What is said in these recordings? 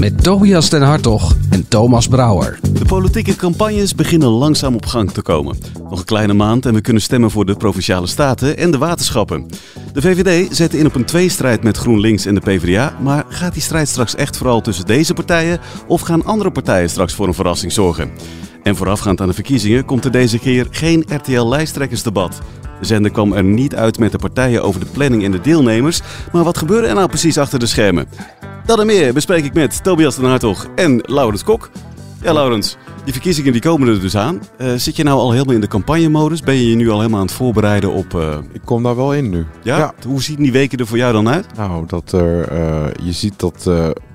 Met Tobias den Hartog en Thomas Brouwer. De politieke campagnes beginnen langzaam op gang te komen. Nog een kleine maand en we kunnen stemmen voor de provinciale staten en de waterschappen. De VVD zet in op een tweestrijd met GroenLinks en de PvdA. Maar gaat die strijd straks echt vooral tussen deze partijen of gaan andere partijen straks voor een verrassing zorgen? En voorafgaand aan de verkiezingen komt er deze keer geen RTL-lijsttrekkersdebat. De zender kwam er niet uit met de partijen over de planning en de deelnemers. Maar wat gebeurde er nou precies achter de schermen? Dat en meer bespreek ik met Tobias den Hartog en Laurens Kok. Ja, Laurens, die verkiezingen die komen er dus aan. Uh, zit je nou al helemaal in de campagnemodus? Ben je je nu al helemaal aan het voorbereiden op... Uh... Ik kom daar wel in nu. Ja? ja? Hoe zien die weken er voor jou dan uit? Nou, dat er, uh, je ziet dat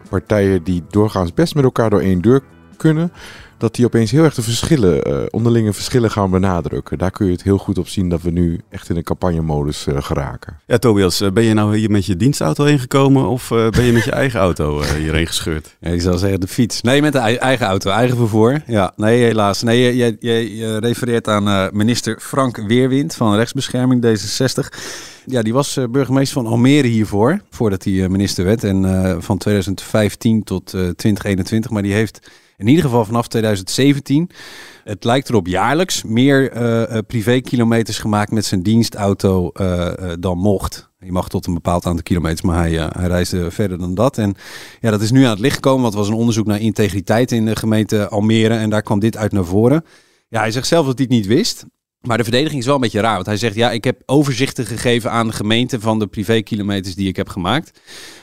partijen die doorgaans best met elkaar door één deur kunnen dat die opeens heel erg de verschillen, uh, onderlinge verschillen gaan benadrukken. Daar kun je het heel goed op zien dat we nu echt in een campagnemodus uh, geraken. Ja, Tobias, ben je nou hier met je dienstauto heen gekomen of uh, ben je met je eigen auto hierheen gescheurd? Ja, ik zou zeggen de fiets. Nee, met de eigen auto, eigen vervoer. Ja, nee, helaas. Nee, je, je, je, je refereert aan minister Frank Weerwind van Rechtsbescherming D66. Ja, die was burgemeester van Almere hiervoor, voordat hij minister werd. En van 2015 tot 2021. Maar die heeft in ieder geval vanaf 2017. Het lijkt erop jaarlijks meer uh, privékilometers gemaakt met zijn dienstauto uh, dan mocht. Je mag tot een bepaald aantal kilometers, maar hij, hij reisde verder dan dat. En ja, dat is nu aan het licht gekomen. Want was een onderzoek naar integriteit in de gemeente Almere. En daar kwam dit uit naar voren. Ja, hij zegt zelf dat hij het niet wist. Maar de verdediging is wel een beetje raar. Want hij zegt, ja, ik heb overzichten gegeven aan de gemeente van de privékilometers die ik heb gemaakt.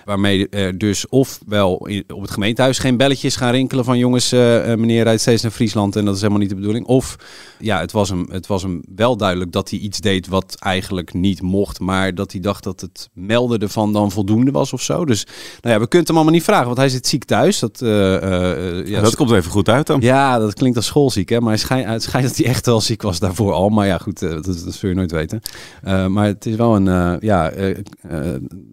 Waarmee er dus ofwel op het gemeentehuis geen belletjes gaan rinkelen van jongens, uh, meneer rijdt steeds naar Friesland en dat is helemaal niet de bedoeling. Of ja, het was, hem, het was hem wel duidelijk dat hij iets deed wat eigenlijk niet mocht. Maar dat hij dacht dat het melden ervan dan voldoende was of zo. Dus nou ja, we kunnen hem allemaal niet vragen, want hij zit ziek thuis. Dat, uh, uh, ja, dat komt even goed uit dan. Ja, dat klinkt als schoolziek, hè? maar het schijnt, het schijnt dat hij echt wel ziek was daarvoor al. Maar ja, goed, dat, dat zul je nooit weten. maar het is wel een ja,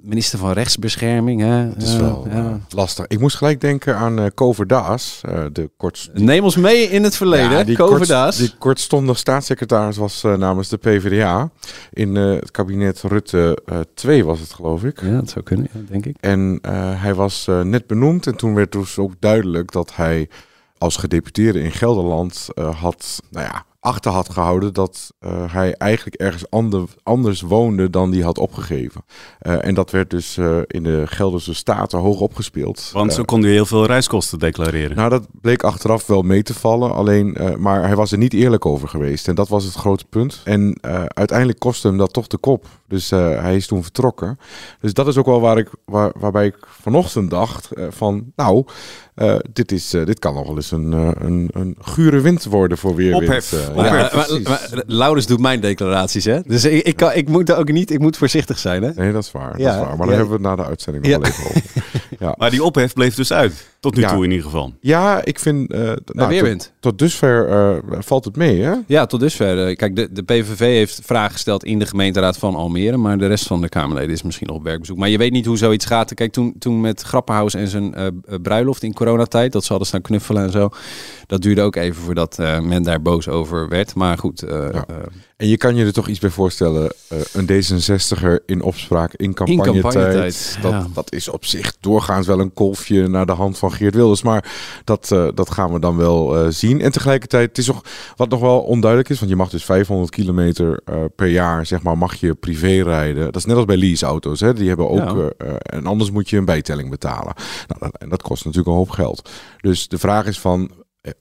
minister van Rechtsbescherming. Hè? Het is wel ja. lastig. Ik moest gelijk denken aan uh, Kover Daas. de kort... Neem ons mee in het verleden. Ja, Daas. Die kortstondig staatssecretaris was namens de PvdA. In het kabinet Rutte 2 was het, geloof ik. Ja, dat zou kunnen, denk ik. En hij was net benoemd. En toen werd dus ook duidelijk dat hij als gedeputeerde in Gelderland had, nou ja, achter had gehouden dat uh, hij eigenlijk ergens ander, anders woonde dan die had opgegeven. Uh, en dat werd dus uh, in de Gelderse Staten hoog opgespeeld. Want zo kon hij heel veel reiskosten declareren. Nou, dat bleek achteraf wel mee te vallen. Alleen, maar hij was er niet eerlijk over geweest. En dat was het grote punt. En uiteindelijk kostte hem dat toch de kop. Dus hij is toen vertrokken. Dus dat is ook wel waar ik, waar, waarbij ik vanochtend dacht van, nou, uh, dit, is, uh, dit kan nog wel eens een, uh, een, een gure wind worden voor weer. Ophef. Ja, maar, maar, Laurens doet mijn declaraties, hè? Dus ik, ik, kan, ik moet ook niet, ik moet voorzichtig zijn, hè? Nee, dat is waar. Ja, dat is waar. Maar daar hebben we het na de uitzending nog wel even over. ja. Maar die ophef bleef dus uit. Tot nu toe in ieder geval. Ja, ik vind... Uh, nou, tot, tot, dusver uh, valt het mee, hè? Ja, tot dusver. kijk, de, de PVV heeft vragen gesteld in de gemeenteraad van Almere. Maar de rest van de Kamerleden is misschien nog op werkbezoek. Maar je weet niet hoe zoiets gaat. Kijk, toen, toen met Grappenhaus en zijn uh, bruiloft in coronatijd... dat ze hadden staan knuffelen en zo... dat duurde ook even voordat men daar boos over werd. Maar goed... Ja. En je kan je er toch iets bij voorstellen, een D66er in opspraak in campagnetijd. Dat, ja. dat is op zich doorgaans wel een kolfje naar de hand van Geert Wilders. Maar dat, dat gaan we dan wel zien. En tegelijkertijd, het is nog wat nog wel onduidelijk is. Want je mag dus 500 kilometer per jaar, zeg maar, mag je privé rijden. Dat is net als bij leaseauto's. Hè? Die hebben ook, ja. en anders moet je een bijtelling betalen. Nou, en dat kost natuurlijk een hoop geld. Dus de vraag is van,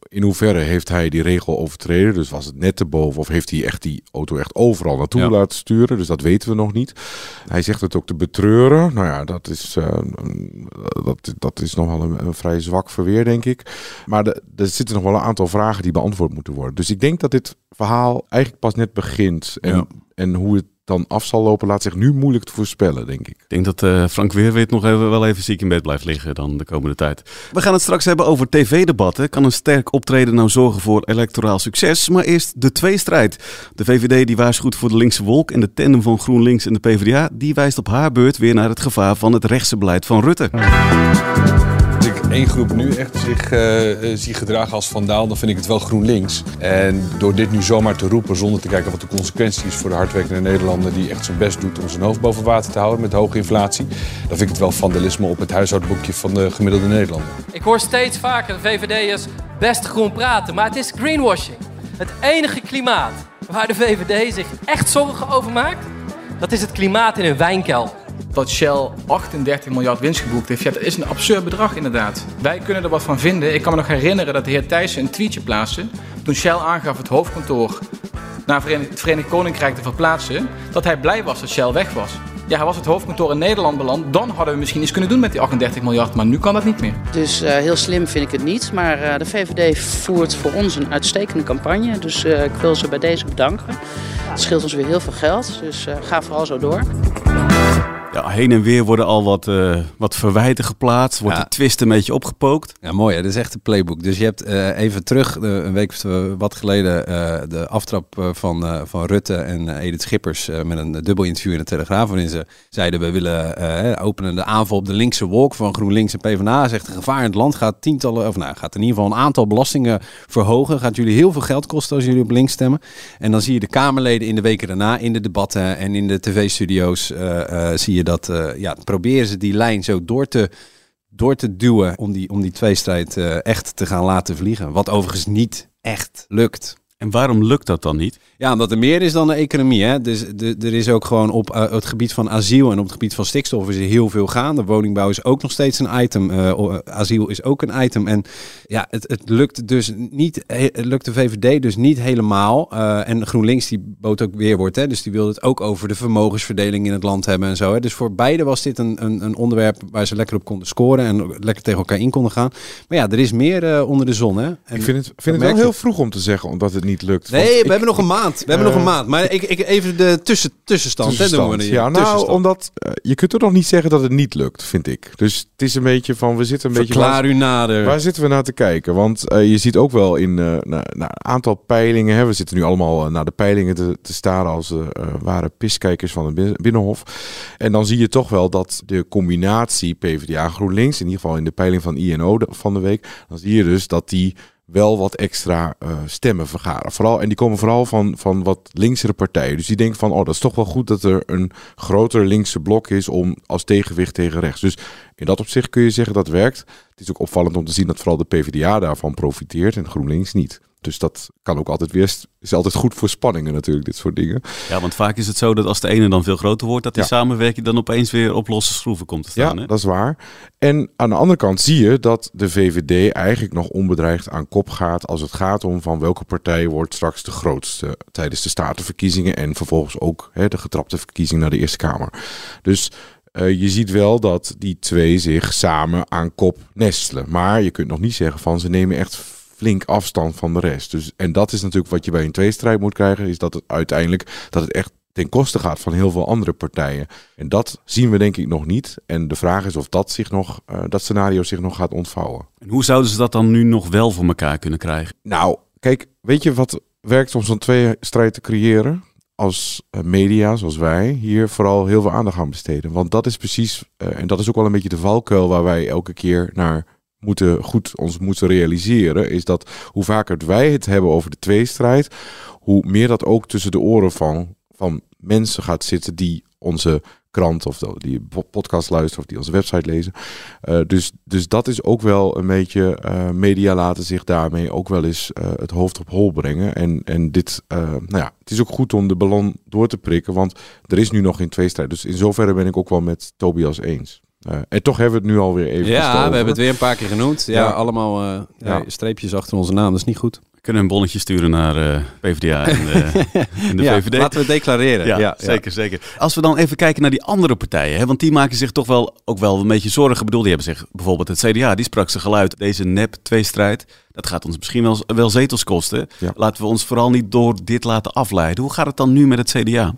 in hoeverre heeft hij die regel overtreden? Dus was het net te boven of heeft hij echt die auto echt overal naartoe ja. laten sturen? Dus dat weten we nog niet. Hij zegt het ook te betreuren. Nou ja, dat is, uh, dat, dat is nog wel een, een, vrij zwak verweer, denk ik. Maar de, er zitten nog wel een aantal vragen die beantwoord moeten worden. Dus ik denk dat dit verhaal eigenlijk pas net begint. En, ja. en hoe het dan af zal lopen, laat zich nu moeilijk te voorspellen, denk ik. Ik denk dat uh, Frank Weerwit nog even, wel even ziek in bed blijft liggen dan de komende tijd. We gaan het straks hebben over tv-debatten. Kan een sterk optreden nou zorgen voor electoraal succes? Maar eerst de tweestrijd. De VVD die waarschuwt voor de linkse wolk en de tandem van GroenLinks en de PvdA... die wijst op haar beurt weer naar het gevaar van het rechtse beleid van Rutte één groep nu echt zich uh, gedragen als vandaal, dan vind ik het wel GroenLinks. En door dit nu zomaar te roepen zonder te kijken wat de consequentie is voor de hardwerkende Nederlander die echt zijn best doet om zijn hoofd boven water te houden met hoge inflatie, dan vind ik het wel vandalisme op het huishoudboekje van de gemiddelde Nederlander. Ik hoor steeds vaker VVD'ers best groen praten, maar het is greenwashing. Het enige klimaat waar de VVD zich echt zorgen over maakt, dat is het klimaat in een wijnkel dat Shell 38 miljard winst geboekt heeft. Ja, dat is een absurd bedrag inderdaad. Wij kunnen er wat van vinden. Ik kan me nog herinneren dat de heer Thijssen een tweetje plaatste... toen Shell aangaf het hoofdkantoor naar het Verenigd Koninkrijk te verplaatsen... dat hij blij was dat Shell weg was. Ja, was het hoofdkantoor in Nederland beland, dan hadden we misschien iets kunnen doen met die 38 miljard, maar nu kan dat niet meer. Dus uh, heel slim vind ik het niet, maar uh, de VVD voert voor ons een uitstekende campagne. Dus uh, ik wil ze bij deze bedanken. Het scheelt ons weer heel veel geld, dus ga vooral zo door. Ja, heen en weer worden al wat, uh, wat verwijten geplaatst. Wordt de twist een beetje opgepookt. Ja, mooi. Hè? Dat is echt een playbook. Dus je hebt uh, even terug, uh, een week wat geleden, de aftrap van, van Rutte en Edith Schippers met een dubbel interview in de Telegraaf. Waarin ze zeiden, we willen openen de aanval op de linkse wolk van GroenLinks en PvdA. Zegt, een gevaar in het land gaat tientallen, of nou, gaat in ieder geval een aantal belastingen verhogen. Gaat jullie heel veel geld kosten als jullie op links stemmen. En dan zie je de Kamerleden in de weken daarna, in de debatten en in de tv-studio's, zie je dat uh, ja, proberen ze die lijn zo door te, door te duwen om die, om die tweestrijd uh, echt te gaan laten vliegen. Wat overigens niet echt lukt. En waarom lukt dat dan niet? Ja, omdat er meer is dan de economie. Hè? Dus de, er is ook gewoon op uh, het gebied van asiel en op het gebied van stikstof is er heel veel gaande. Woningbouw is ook nog steeds een item. Uh, asiel is ook een item. En ja, het, het lukt dus niet, het lukt de VVD dus niet helemaal. Uh, en GroenLinks die bood ook weerwoord. Hè? Dus die wilde het ook over de vermogensverdeling in het land hebben en zo. Hè? Dus voor beide was dit een, een, een, onderwerp waar ze lekker op konden scoren en lekker tegen elkaar in konden gaan. Maar ja, er is meer onder de zon. Hè? En ik vind het, vind het wel heel vroeg om te zeggen, omdat het niet lukt. Nee, we hebben nog een maand. We hebben nog een maand. Maar ik, ik, even de tussen, tussenstand. tussenstand. Hè, ja, nou, omdat uh, je kunt er nog niet zeggen dat het niet lukt, vind ik. Dus het is een beetje van, we zitten een beetje... Klaar u nader. Waar zitten we naar te kijken? Want uh, je ziet ook wel in een aantal peilingen... Hè, we zitten nu allemaal naar de peilingen te, te staren als ware piskijkers van het Binnenhof. En dan zie je toch wel dat de combinatie PvdA-GroenLinks... in ieder geval in de peiling van INO van de week... dan zie je dus dat die wel wat extra uh, stemmen vergaren. Vooral, en die komen vooral van, van wat linksere partijen. Dus die denken van, oh, dat is toch wel goed dat er een groter linkse blok is om als tegenwicht tegen rechts. Dus in dat opzicht kun je zeggen dat werkt. Het is ook opvallend om te zien dat vooral de PvdA daarvan profiteert en GroenLinks niet. Dus dat kan ook altijd weer, is altijd goed voor spanningen natuurlijk, dit soort dingen. Ja, want vaak is het zo dat als de ene dan veel groter wordt, dat die samenwerking dan opeens weer op losse schroeven komt te staan. Ja, hè? dat is waar. En aan de andere kant zie je dat de VVD eigenlijk nog onbedreigd aan kop gaat als het gaat om van welke partij wordt straks de grootste tijdens de statenverkiezingen en vervolgens ook hè, de getrapte verkiezing naar de Eerste Kamer. Dus uh, je ziet wel dat die twee zich samen aan kop nestelen. Maar je kunt nog niet zeggen van ze nemen echt flink afstand van de rest. Dus, en dat is natuurlijk wat je bij een tweestrijd moet krijgen, is dat het uiteindelijk dat het echt ten koste gaat van heel veel andere partijen. En dat zien we denk ik nog niet. En de vraag is of dat, zich nog, uh, dat scenario zich nog gaat ontvouwen. En hoe zouden ze dat dan nu nog wel voor elkaar kunnen krijgen? Nou, kijk, weet je wat werkt om zo'n tweestrijd te creëren? Als uh, media, zoals wij, hier vooral heel veel aandacht aan besteden. Want dat is precies, uh, en dat is ook wel een beetje de valkuil waar wij elke keer naar moeten goed ons moeten realiseren, is dat hoe vaker wij het hebben over de tweestrijd, hoe meer dat ook tussen de oren van, van mensen gaat zitten die onze krant of die podcast luisteren of die onze website lezen. Uh, dus, dus dat is ook wel een beetje, uh, media laten zich daarmee ook wel eens uh, het hoofd op hol brengen. En, en dit, nou ja, het is ook goed om de ballon door te prikken, want er is nu nog geen tweestrijd. Dus in zoverre ben ik ook wel met Tobias eens. En toch hebben we het nu alweer even Ja, we hebben het weer een paar keer genoemd. Ja, ja. allemaal ja. streepjes achter onze naam. Dat is niet goed. We kunnen een bonnetje sturen naar uh, PvdA en, en de VVD. Laten we het declareren. Ja, zeker, zeker. Als we dan even kijken naar die andere partijen. Hè, want die maken zich toch wel ook wel een beetje zorgen. Ik bedoel, die hebben zich bijvoorbeeld het CDA. Die sprak zijn geluid. Deze nep-tweestrijd. Dat gaat ons misschien wel, wel zetels kosten. Laten we ons vooral niet door dit laten afleiden. Hoe gaat het dan nu met het CDA?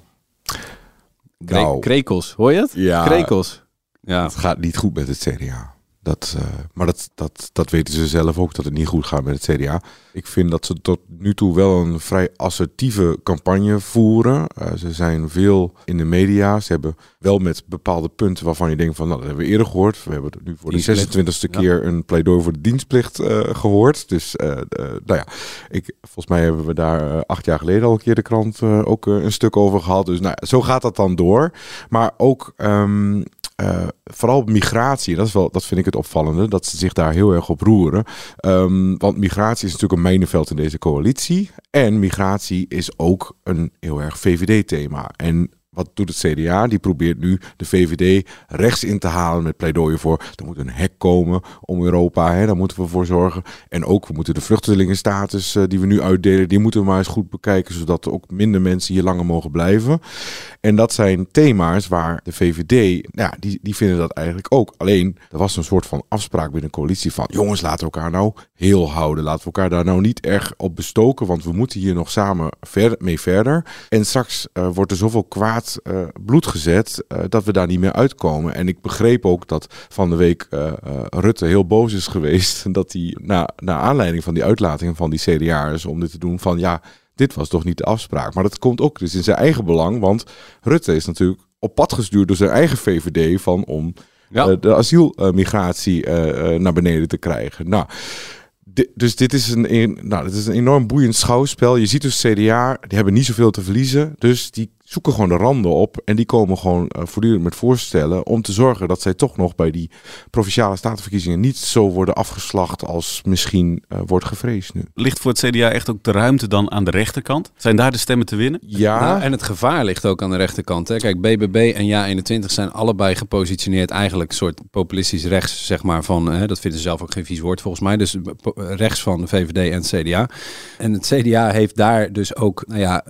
Nou, krekels, hoor je het? Ja. Krekels. Ja. Het gaat niet goed met het CDA. Dat, uh, maar dat, dat, dat weten ze zelf ook, dat het niet goed gaat met het CDA. Ik vind dat ze tot nu toe wel een vrij assertieve campagne voeren. Uh, ze zijn veel in de media. Ze hebben wel met bepaalde punten waarvan je denkt van, nou, dat hebben we eerder gehoord. We hebben nu voor de 26e keer een pleidooi voor de dienstplicht uh, gehoord. Dus nou ja, ik, volgens mij hebben we daar acht jaar geleden al een keer de krant ook een stuk over gehad. Dus nou, zo gaat dat dan door. Maar ook um, uh, vooral migratie, dat, is wel, dat vind ik het opvallende, dat ze zich daar heel erg op roeren. Um, want migratie is natuurlijk een mijnenveld in deze coalitie. En migratie is ook een heel erg VVD-thema. En wat doet het CDA? Die probeert nu de VVD rechts in te halen met pleidooien voor. Er moet een hek komen om Europa. Hè, daar moeten we voor zorgen. En ook, we moeten de vluchtelingenstatus uh, die we nu uitdelen, die moeten we maar eens goed bekijken. Zodat er ook minder mensen hier langer mogen blijven. En dat zijn thema's waar de VVD, nou, die, die vinden dat eigenlijk ook. Alleen, er was een soort van afspraak binnen de coalitie van... jongens, laten we elkaar nou heel houden. Laten we elkaar daar nou niet erg op bestoken... want we moeten hier nog samen mee verder. En straks uh, wordt er zoveel kwaad uh, bloed gezet... Uh, dat we daar niet meer uitkomen. En ik begreep ook dat van de week Rutte heel boos is geweest... dat hij na, na aanleiding van die uitlatingen van die CDA'ers om dit te doen van... ja dit was toch niet de afspraak. Maar dat komt ook dus in zijn eigen belang. Want Rutte is natuurlijk op pad gestuurd door zijn eigen VVD van om ja. de asielmigratie naar beneden te krijgen. Nou, dus dit is een, een, nou, dit is een enorm boeiend schouwspel. Je ziet dus CDA, die hebben niet zoveel te verliezen. Dus die zoeken gewoon de randen op. En die komen gewoon uh, voortdurend met voorstellen om te zorgen dat zij toch nog bij die provinciale statenverkiezingen niet zo worden afgeslacht als misschien uh, wordt gevreesd nu. Ligt voor het CDA echt ook de ruimte dan aan de rechterkant? Zijn daar de stemmen te winnen? Ja. Nou, en het gevaar ligt ook aan de rechterkant. Hè. Kijk, BBB en Ja21 zijn allebei gepositioneerd eigenlijk een soort populistisch rechts, zeg maar, van, hè, dat vinden ze zelf ook geen vies woord volgens mij, dus rechts van de VVD en het CDA. En het CDA heeft daar dus ook, nou ja,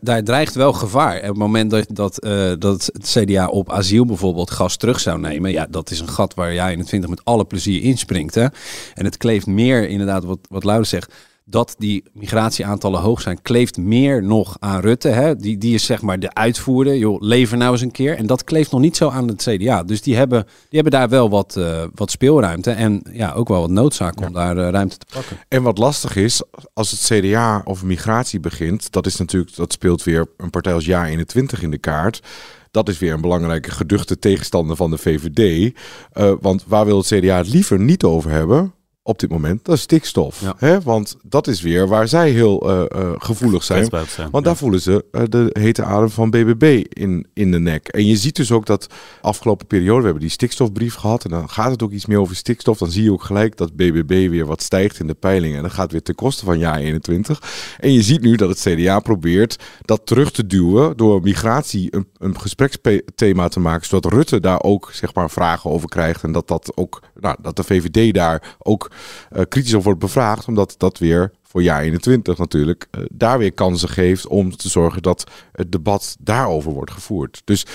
daar, dreigt wel gevaar. Op het moment dat, dat, uh, dat het CDA op asiel bijvoorbeeld gas terug zou nemen, ja, dat is een gat waar jij in het 20 met alle plezier inspringt. Hè? En het kleeft meer, inderdaad, wat, wat Louder zegt dat die migratieaantallen hoog zijn, kleeft meer nog aan Rutte. Hè? Die, die is zeg maar de uitvoerder. Joh, lever nou eens een keer. En dat kleeft nog niet zo aan het CDA. Dus die hebben, die hebben daar wel wat, uh, wat speelruimte. En ja, ook wel wat noodzaak om daar uh, ruimte te pakken. En wat lastig is, als het CDA over migratie begint, dat is natuurlijk, dat speelt weer een partij als Ja 21 in de kaart. Dat is weer een belangrijke geduchte tegenstander van de VVD. Uh, want waar wil het CDA het liever niet over hebben? Op dit moment, dat is stikstof. Ja. Hè? Want dat is weer waar zij heel uh, uh, gevoelig zijn. zijn. Want ja. daar voelen ze uh, de hete adem van BBB in, in de nek. En je ziet dus ook dat afgelopen periode, we hebben die stikstofbrief gehad. En dan gaat het ook iets meer over stikstof. Dan zie je ook gelijk dat BBB weer wat stijgt in de peilingen. En dat gaat weer ten koste van jaar 21. En je ziet nu dat het CDA probeert dat terug te duwen door migratie een, een gespreksthema te maken. Zodat Rutte daar ook zeg maar vragen over krijgt. En dat, dat, ook, nou, dat de VVD daar ook kritisch over wordt bevraagd, omdat dat weer voor jaar 21 natuurlijk uh, daar weer kansen geeft om te zorgen dat het debat daarover wordt gevoerd. Dus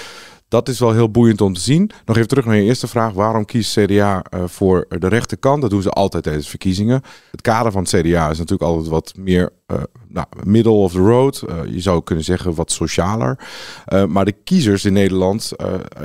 dat is wel heel boeiend om te zien. Nog even terug naar je eerste vraag. Waarom kiest CDA uh, voor de rechterkant? Dat doen ze altijd tijdens verkiezingen. Het kader van het CDA is natuurlijk altijd wat meer uh, nou, middle of the road. Uh, je zou kunnen zeggen wat socialer. maar de kiezers in Nederland,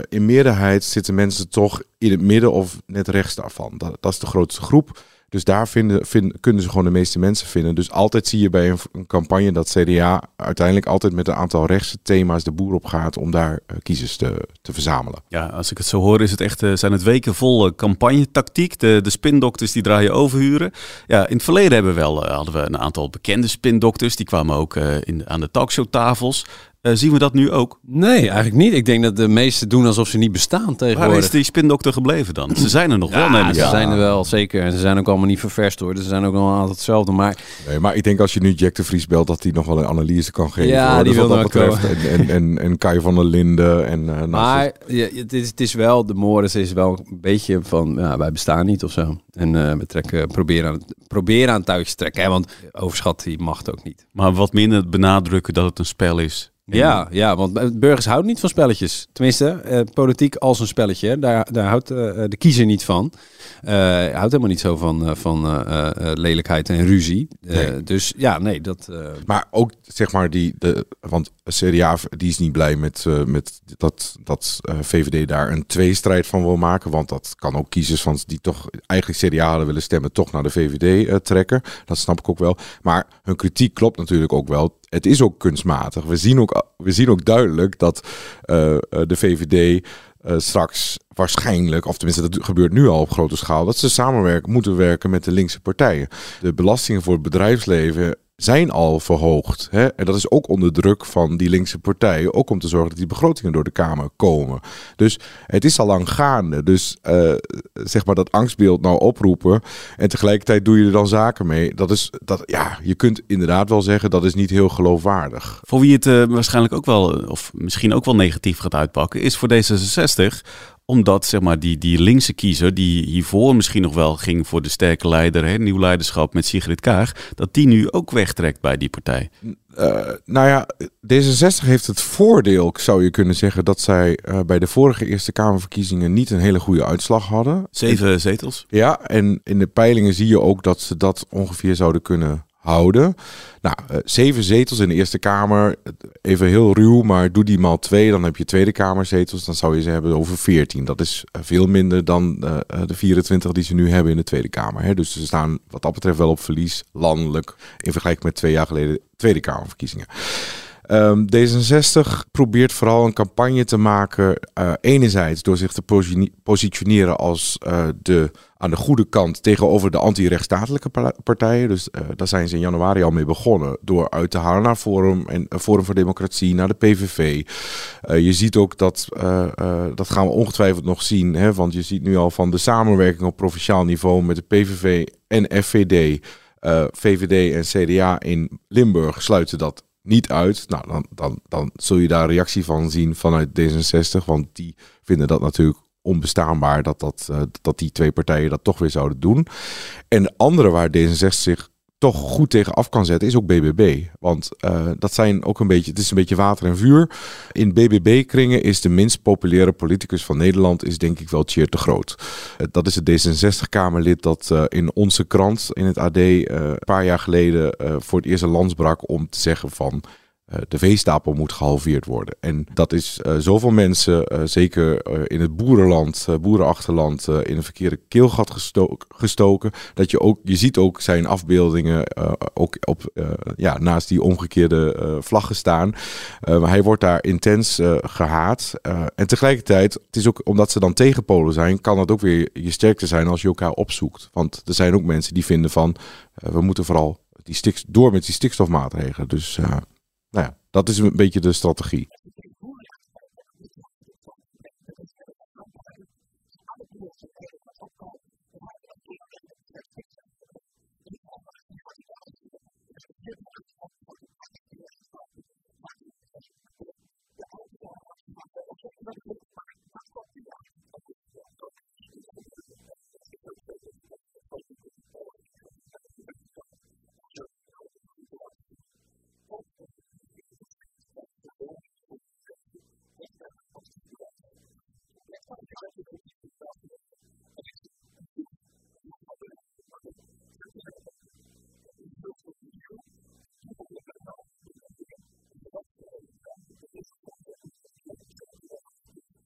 in meerderheid zitten mensen toch in het midden of net rechts daarvan. Dat, dat is de grootste groep. Dus daar vinden, kunnen ze gewoon de meeste mensen vinden. Dus altijd zie je bij een, campagne dat CDA uiteindelijk altijd met een aantal rechtse thema's de boer op gaat om daar uh, kiezers te, te verzamelen. Ja, als ik het zo hoor, is het echt, uh, zijn het weken vol uh, campagnetactiek. De, de spindokters die draaien overhuren. Ja, in het verleden hebben we wel, hadden we een aantal bekende spindokters. Die kwamen ook in, aan de talkshowtafels. Uh, zien we dat nu ook? Nee, eigenlijk niet. Ik denk dat de meesten doen alsof ze niet bestaan tegenwoordig. Waar is die spindokter gebleven dan? Ze zijn er nog ja, wel, neem ze zijn er wel, zeker. En ze zijn ook allemaal niet ververst hoor. Dus ze zijn ook nog altijd hetzelfde. Maar... Nee, maar ik denk als je nu Jack de Vries belt, dat hij nog wel een analyse kan geven. Ja, hoor. die dus wil wat dat betreft. En, en, en, en Kai van der Linden. En, uh, maar ja, het, is, het is wel, de Morris is wel een beetje van, ja, wij bestaan niet of zo. En uh, we trekken, proberen aan, proberen aan touwtjes trekken. Hè, want overschat die macht ook niet. Maar wat minder benadrukken dat het een spel is Ja, ja, want burgers houden niet van spelletjes. Tenminste, eh, politiek als een spelletje. Daar, daar houdt eh, de kiezer niet van. Uh, houdt helemaal niet zo van, van lelijkheid en ruzie. Dus ja, nee, dat... Maar ook, zeg maar, die... De, want CDA die is niet blij met, met dat, dat VVD daar een tweestrijd van wil maken. Want dat kan ook kiezers van die toch eigenlijk CDA hadden willen stemmen... toch naar de VVD trekken. Dat snap ik ook wel. Maar hun kritiek klopt natuurlijk ook wel het is ook kunstmatig. We zien ook, we zien ook duidelijk dat uh, de VVD uh, straks waarschijnlijk, of tenminste dat gebeurt nu al op grote schaal, dat ze samenwerken moeten werken met de linkse partijen. De belastingen voor het bedrijfsleven zijn al verhoogd. Hè? En dat is ook onder druk van die linkse partijen. Ook om te zorgen dat die begrotingen door de Kamer komen. Dus het is al lang gaande. Dus uh, zeg maar dat angstbeeld nou oproepen. En tegelijkertijd doe je er dan zaken mee. Dat is, dat, ja, je kunt inderdaad wel zeggen dat is niet heel geloofwaardig. Voor wie het uh, waarschijnlijk ook wel, of misschien ook wel negatief gaat uitpakken, is voor D66 omdat zeg maar, die, die linkse kiezer, die hiervoor misschien nog wel ging voor de sterke leider, hè, nieuw leiderschap met Sigrid Kaag, dat die nu ook wegtrekt bij die partij. Uh, nou ja, D66 heeft het voordeel, zou je kunnen zeggen, dat zij uh, bij de vorige Eerste Kamerverkiezingen niet een hele goede uitslag hadden. Zeven zetels. Ja, en in de peilingen zie je ook dat ze dat ongeveer zouden kunnen houden. Nou, uh, zeven zetels in de Eerste Kamer. Even heel ruw, maar doe die maal twee. Dan heb je Tweede Kamerzetels. Dan zou je ze hebben over veertien. Dat is uh, veel minder dan uh, de 24 die ze nu hebben in de Tweede Kamer. Hè. Dus ze staan wat dat betreft wel op verlies landelijk. In vergelijking met twee jaar geleden Tweede Kamerverkiezingen. Um, D66 probeert vooral een campagne te maken. Uh, enerzijds door zich te positioneren als uh, de aan de goede kant tegenover de anti-rechtsstatelijke partijen. Dus uh, daar zijn ze in januari al mee begonnen. Door uit te halen naar Forum en Forum voor Democratie, naar de PVV. je ziet ook dat, dat gaan we ongetwijfeld nog zien. Hè, want je ziet nu al van de samenwerking op provinciaal niveau met de PVV en FVD. VVD en CDA in Limburg sluiten dat niet uit. Nou, dan, dan, dan zul je daar reactie van zien vanuit D66. Want die vinden dat natuurlijk onbestaanbaar dat, dat, uh, dat die twee partijen dat toch weer zouden doen. En de andere waar D66 zich toch goed tegen af kan zetten, is ook BBB. Want uh, dat zijn ook een beetje, het is een beetje water en vuur. In BBB-kringen is de minst populaire politicus van Nederland, is denk ik wel Tjeerd de Groot. Uh, dat is het D66-Kamerlid dat uh, in onze krant, in het AD, een paar jaar geleden voor het eerst een landsbrak om te zeggen van eh, de veestapel moet gehalveerd worden. En dat is uh, zoveel mensen, uh, zeker in het boerenland, boerenachterland, in een verkeerde keelgat gesto gestoken. Dat je ook, je ziet ook zijn afbeeldingen ook op, ja, naast die omgekeerde vlaggen staan. hij wordt daar intens gehaat. en tegelijkertijd, het is ook omdat ze dan tegenpolen zijn, kan het ook weer je sterkte zijn als je elkaar opzoekt. Want er zijn ook mensen die vinden van, we moeten vooral die door met die stikstofmaatregelen. Dus nou ja, dat is een beetje de strategie.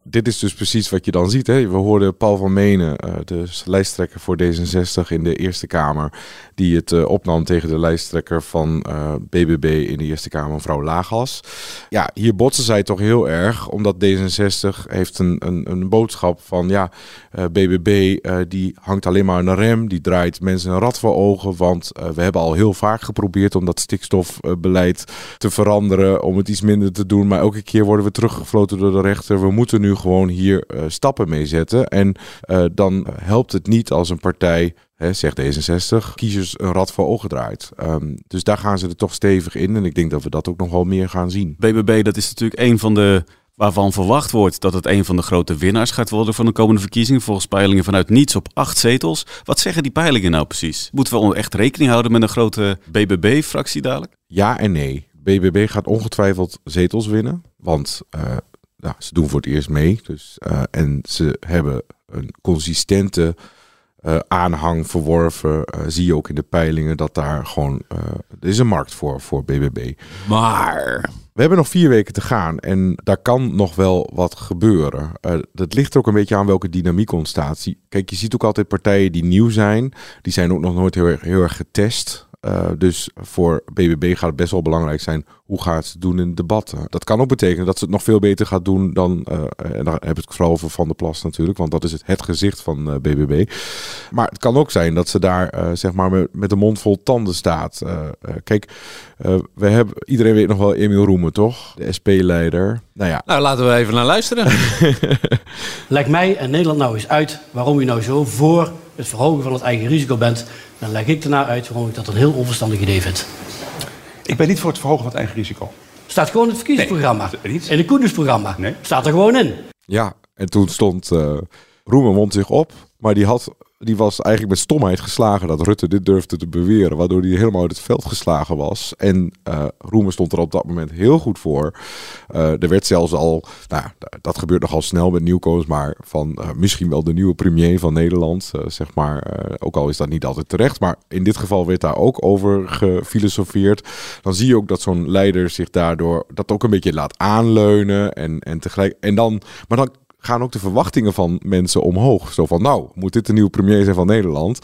Dit is dus precies wat je dan ziet. Hè? We hoorden Paul van Menen, uh, de lijsttrekker voor D66 in de Eerste Kamer, die het uh, opnam tegen de lijsttrekker van uh, eh, BBB in de Eerste Kamer, mevrouw Laagas. Ja, hier botsen zij toch heel erg, omdat D66 heeft een, een, een boodschap van, ja, BBB die hangt alleen maar aan de rem, die draait mensen een rad voor ogen, want we hebben al heel vaak geprobeerd om dat stikstofbeleid te veranderen, om het iets minder te doen, maar elke keer worden we teruggefloten door de rechter. We moeten nu gewoon hier uh, stappen mee zetten. En uh, dan helpt het niet als een partij, hè, zegt D66, kiezers een rad voor ogen draait. Um, dus daar gaan ze er toch stevig in. En ik denk dat we dat ook nog wel meer gaan zien. BBB, dat is natuurlijk een van de waarvan verwacht wordt dat het een van de grote winnaars gaat worden van de komende verkiezingen. Volgens peilingen vanuit niets op acht zetels. Wat zeggen die peilingen nou precies? Moeten we echt rekening houden met een grote BBB-fractie dadelijk? Ja en nee. BBB gaat ongetwijfeld zetels winnen. Want nou, ze doen voor het eerst mee. Dus, en ze hebben een consistente aanhang verworven. zie je ook in de peilingen dat daar gewoon... er is een markt voor, voor BBB. Maar... We hebben nog vier weken te gaan en daar kan nog wel wat gebeuren. Uh, dat ligt er ook een beetje aan welke dynamiek ontstaat. Kijk, je ziet ook altijd partijen die nieuw zijn. Die zijn ook nog nooit heel erg, heel erg getest. Uh, dus voor BBB gaat het best wel belangrijk zijn hoe gaat ze doen in debatten. Dat kan ook betekenen dat ze het nog veel beter gaat doen dan, uh, en dan heb ik het vooral over Van der Plas natuurlijk, want dat is het, het gezicht van BBB. Maar het kan ook zijn dat ze daar zeg maar met, de mond vol tanden staat. kijk, we hebben, iedereen weet nog wel Emiel Roemen, toch? De SP-leider. Nou ja. Nou, laten we even naar luisteren. Leg mij en Nederland nou eens uit waarom u nou zo voor het verhogen van het eigen risico bent dan leg ik ernaar uit waarom ik dat een heel onverstandig idee vind. Ik ben niet voor het verhogen van het eigen risico. Staat gewoon in het verkiezingsprogramma. Nee, in het koendersprogramma. Nee. Staat er gewoon in. Ja, en toen stond uh, Roemen mond zich op. Maar die had die was eigenlijk met stomheid geslagen dat Rutte dit durfde te beweren. Waardoor hij helemaal uit het veld geslagen was. En uh, Roemer stond er op dat moment heel goed voor. Uh, er werd zelfs al, nou, dat gebeurt nogal snel met nieuwkomers, maar van uh, misschien wel de nieuwe premier van Nederland. zeg maar, ook al is dat niet altijd terecht. Maar in dit geval werd daar ook over gefilosofeerd. Dan zie je ook dat zo'n leider zich daardoor dat ook een beetje laat aanleunen. En, en tegelijk. En dan, maar dan gaan ook de verwachtingen van mensen omhoog. Zo van, nou, moet dit de nieuwe premier zijn van Nederland?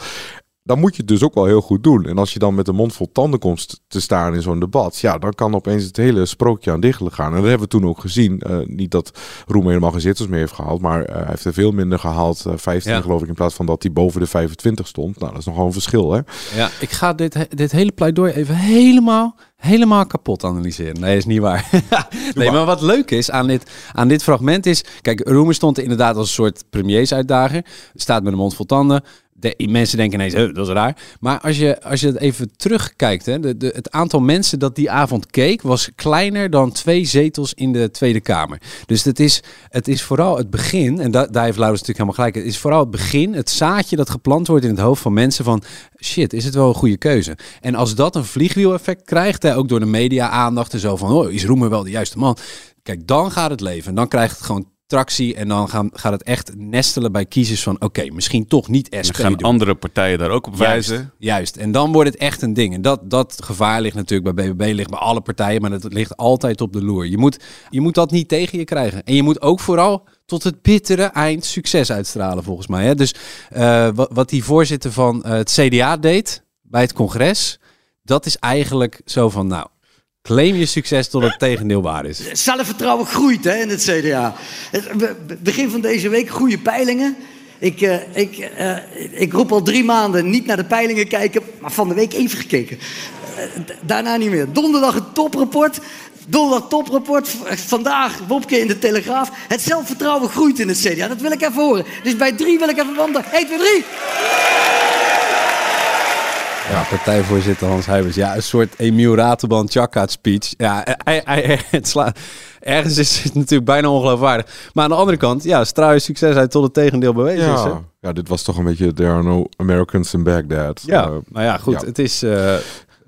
Dan moet je het dus ook wel heel goed doen. En als je dan met een mond vol tanden komt te staan in zo'n debat, ja, dan kan opeens het hele sprookje aan dichtelen gaan. En dat hebben we toen ook gezien. Uh, niet dat Roemer helemaal geen zitters meer heeft gehaald, maar uh, hij heeft er veel minder gehaald. Uh, 15 ja. geloof ik, in plaats van dat hij boven de 25 stond. Nou, dat is nogal een verschil, hè? Ja, ik ga dit, dit hele pleidooi even helemaal helemaal kapot analyseren. Nee, is niet waar. nee, maar wat leuk is aan dit, aan dit fragment is... Kijk, Roemer stond er inderdaad als een soort premiersuitdager. Staat met een mond vol tanden de, mensen denken ineens, dat is raar. Maar als je, als je het even terugkijkt, hè, de, het aantal mensen dat die avond keek, was kleiner dan twee zetels in de Tweede Kamer. Dus het is, het is vooral het begin, en da, daar heeft Laurens natuurlijk helemaal gelijk, het is vooral het begin, het zaadje dat geplant wordt in het hoofd van mensen van, shit, is het wel een goede keuze? En als dat een vliegwiel-effect krijgt, hè, ook door de media-aandacht en zo van, oh, is Roemer wel de juiste man? Kijk, dan gaat het leven. Dan krijgt het gewoon tractie en dan gaan, gaat het echt nestelen bij kiezers van oké, misschien toch niet SP. gaan andere partijen daar ook op wijzen. Juist, juist, en dan wordt het echt een ding. En dat, dat gevaar ligt natuurlijk bij BBB, ligt bij alle partijen, maar het ligt altijd op de loer. Je moet, je moet dat niet tegen je krijgen. En je moet ook vooral tot het bittere eind succes uitstralen, volgens mij. Hè? Dus uh, wat, wat die voorzitter van uh, het CDA deed bij het congres, dat is eigenlijk zo van, nou, Claim je succes tot het tegendeel waar is. Zelfvertrouwen groeit hè, in het CDA. Begin van deze week goede peilingen. Ik, uh, ik, uh, ik roep al drie maanden niet naar de peilingen kijken, maar van de week even gekeken. Uh, daarna niet meer. Donderdag een toprapport. Donderdag toprapport. Vandaag Wopke in de Telegraaf. Het zelfvertrouwen groeit in het CDA. Dat wil ik even horen. Dus bij drie wil ik even wandelen. 1, 2, 3. Ja, partijvoorzitter Hans Heijbers. Ja, een soort Emiel Ratelband Chakkaat speech. Ja, hij, hij, het sla, ergens is het natuurlijk bijna ongeloofwaardig. Maar aan de andere kant, ja, straal je succes uit tot het tegendeel bewezen ja. is. Hè? Ja, dit was toch een beetje There are no Americans in Baghdad. Ja, uh, nou ja, goed. Ja. Het is... Uh,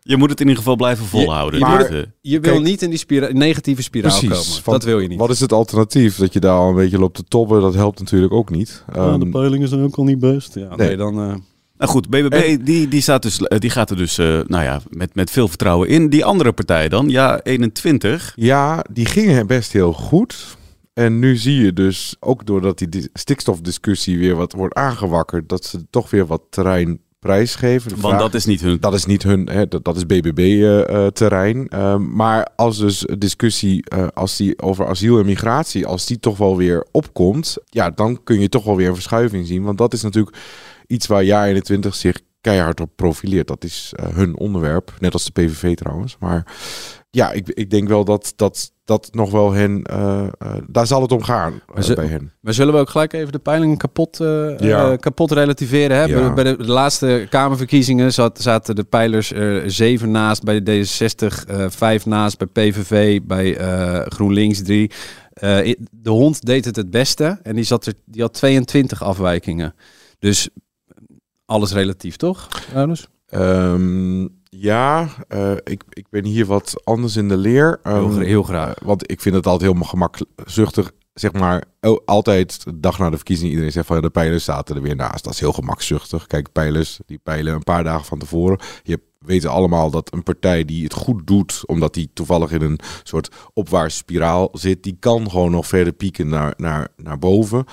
je moet het in ieder geval blijven volhouden. Je, maar, het, je wil kijk, niet in die spira negatieve spiraal precies, komen. dat wil je niet. Wat is het alternatief? Dat je daar al een beetje loopt te toppen, dat helpt natuurlijk ook niet. Ja, um, de peilingen zijn ook al niet best. Ja, nee, nee dan... Uh, nou goed, BBB en, die, die, staat dus, die gaat er dus uh, nou ja, met, met veel vertrouwen in. Die andere partij dan, ja, 21. Ja, die gingen best heel goed. En nu zie je dus, ook doordat die stikstofdiscussie weer wat wordt aangewakkerd, dat ze toch weer wat terrein prijsgeven. Want vraag, dat is niet hun. Dat is niet hun, hè, dat, dat is BBB-terrein. Uh, uh, maar als dus discussie uh, als die over asiel en migratie, als die toch wel weer opkomt, ja, dan kun je toch wel weer een verschuiving zien. Want dat is natuurlijk iets waar jaar 21 zich keihard op profileert. Dat is uh, hun onderwerp, net als de PVV trouwens. Maar ja, ik, ik denk wel dat dat, dat nog wel hen, uh, uh, daar zal het om gaan bij hen. Maar zullen we ook gelijk even de peilingen kapot, ja. kapot relativeren? Hè? Ja. Bij de, de, laatste Kamerverkiezingen zat, zaten de pijlers er zeven naast bij de D66, vijf naast bij PVV, bij GroenLinks drie. de hond deed het het beste en die, zat er, die had 22 afwijkingen. Dus alles relatief, toch, Um, Ja, uh, ik, ik ben hier wat anders in de leer. Um, heel, heel, graag. Uh, want ik vind het altijd heel gemakzuchtig. Zeg maar, oh, altijd de dag na de verkiezing. Iedereen zegt van ja, de pijlers zaten er weer naast. Dat is heel gemakzuchtig. Kijk, pijlers, die peilen een paar dagen van tevoren. Je weten allemaal dat een partij die het goed doet, omdat die toevallig in een soort opwaartse spiraal zit, die kan gewoon nog verder pieken naar, naar, naar boven.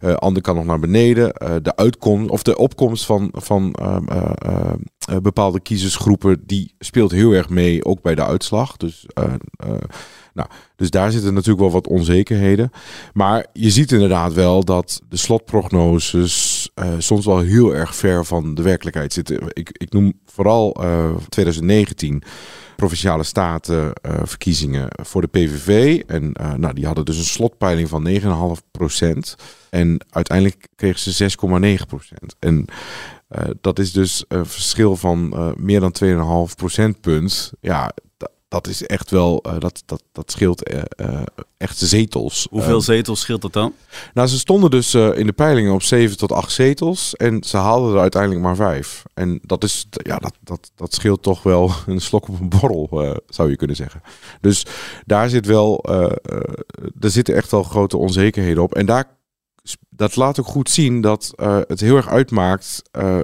Uh, ander kan nog naar beneden. Uh, de uitkomst of de opkomst van, van uh, bepaalde kiezersgroepen, die speelt heel erg mee, ook bij de uitslag. Dus nou, dus daar zitten natuurlijk wel wat onzekerheden. Maar je ziet inderdaad wel dat de slotprognoses uh, soms wel heel erg ver van de werkelijkheid zitten. Ik, ik noem vooral uh, eh, 2019 provinciale staten uh, verkiezingen voor de PVV. En nou, die hadden dus een slotpeiling van 9,5 procent. En uiteindelijk kregen ze 6,9% En dat is dus een verschil van meer dan 2,5 procentpunt. Ja, dat is echt wel, uh, dat, dat, dat scheelt uh, uh, echt zetels. Hoeveel zetels scheelt dat dan? Nou, ze stonden dus in de peilingen op 7 tot 8 zetels en ze haalden er uiteindelijk maar 5. En dat is, ja, dat, dat, dat scheelt toch wel een slok op een borrel, zou je kunnen zeggen. Dus daar zit wel, er zitten echt wel grote onzekerheden op. En daar dat laat ook goed zien dat uh, het heel erg uitmaakt uh, uh,